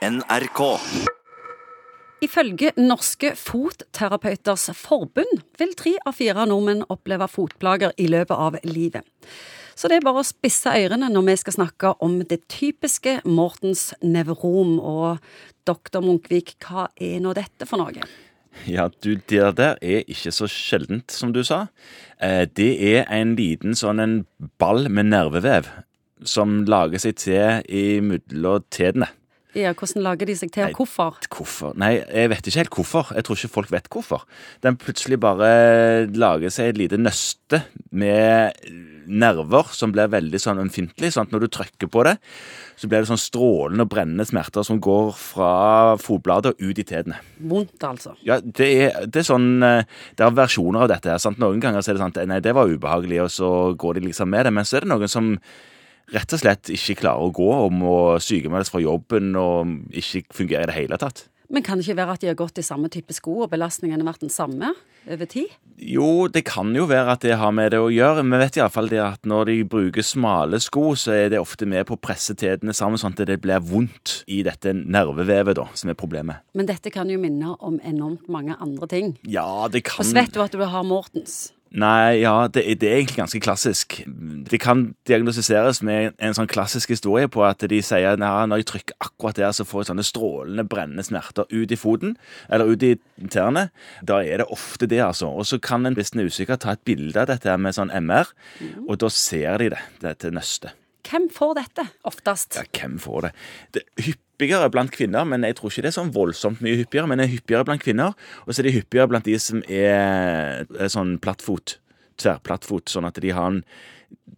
NRK. Ifølge Norske Fotterapeuters Forbund vil tre av fire nordmenn oppleve fotplager i løpet av livet. Så det er bare å spisse ørene når vi skal snakke om det typiske Mortens nevrom. Og doktor Munkvik, hva er nå dette for noe? Ja, du, det der er ikke så sjeldent, som du sa. Eh, Det er en liten sånn en ball med nervevev som lager seg til imellom tærne. Ja, hvordan lager de seg til, og hvorfor? Hvorfor? Nei, jeg vet ikke helt hvorfor. Jeg tror ikke folk vet hvorfor. Den plutselig bare lager seg et lite nøste med nerver som blir veldig sånn ømfintlig. Sånn når du trykker på det, så blir det sånn strålende og brennende smerter som går fra fotbladet og ut i tærne. Vondt, altså. Ja, det er, det er sånn eh, Det er versjoner av dette. her, sant? Noen ganger så er det sånn at nei, det var ubehagelig, og så går de liksom med det. Men så er det noen som rett og slett ikke klarer å gå og må sykemeldes fra jobben og ikke fungerer i det hele tatt. Men kan det ikke være at de har gått i samme type sko, og belastningen har vært den samme over tid? Jo, det kan jo være at det har med det å gjøre. Vi vet iallfall det at når de bruker smale sko, så er det ofte med på å presse tærne sammen, sånn at det blir vondt i dette nervevevet, da, som er problemet. Men dette kan jo minne om enormt mange andre ting. Ja, det kan Og så vet du at du har Mortens. Nei, ja, det, det er egentlig ganske klassisk. Det kan diagnostiseres med en sånn klassisk historie på at de sier at når jeg trykker akkurat der, så får jeg sånne strålende, brennende smerter ut i foten, eller ut i tærne. Da er det ofte det, altså. Og så kan en hvis en er usikker, ta et bilde av dette med sånn MR, og da ser de det, dette nøstet. Hvem får dette oftest? Ja, hvem får det? Det er hyppigere blant kvinner, men jeg tror ikke det er sånn voldsomt mye hyppigere. Men det er hyppigere blant kvinner, og så er det hyppigere blant de som er, er sånn plattfot. Tverrplattfot, sånn at de har en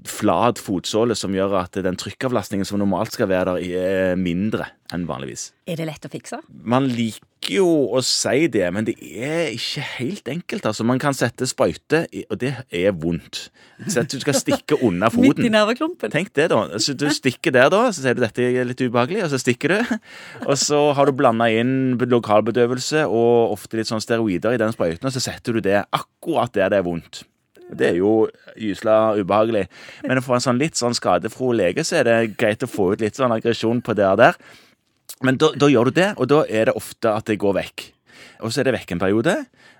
flat fotsåle som gjør at den trykkavlastningen som normalt skal være der, er mindre enn vanligvis. Er det lett å fikse? Man liker jo å si det, men det er ikke helt enkelt. Altså, Man kan sette sprøyte, og det er vondt. Så at du skal stikke unna Midt i nerveklumpen? Tenk det, da. Så du stikker der, da, så sier du dette er litt ubehagelig, og så stikker du. Og så har du blanda inn lokalbedøvelse og ofte litt sånn steroider i den sprøyten, og så setter du det akkurat der det er vondt. Det er jo gysla ubehagelig. Men for en sånn litt sånn skadefro lege så er det greit å få ut litt sånn aggresjon på det der. Men da, da gjør du det, og da er det ofte at det går vekk. Og så er det vekk en periode,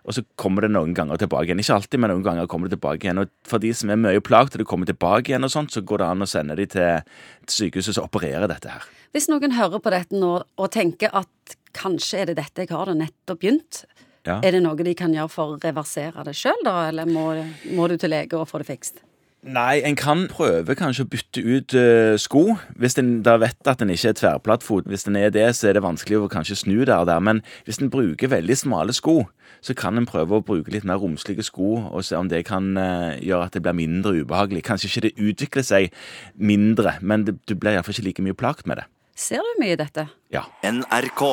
og så kommer det noen ganger tilbake igjen. Ikke alltid, men noen ganger kommer det tilbake igjen. Og for de som er mye plaget og det kommer tilbake igjen, og sånt, så går det an å sende de til til sykehuset som opererer dette her. Hvis noen hører på dette nå og tenker at kanskje er det dette jeg har, det nettopp begynt, Ja. er det noe de kan gjøre for å reversere det sjøl, da, eller må, må du til lege og få det fikst? Nei, en kan prøve kanskje å bytte ut uh, sko, hvis en da vet at en ikke er tverrplattfot. Hvis en er det, så er det vanskelig å kanskje snu der og der. Men hvis en bruker veldig smale sko, så kan en prøve å bruke litt mer romslige sko, og se om det kan uh, gjøre at det blir mindre ubehagelig. Kanskje ikke det utvikler seg mindre, men det, du blir iallfall ikke like mye plagt med det. Ser du mye i dette? Ja. NRK.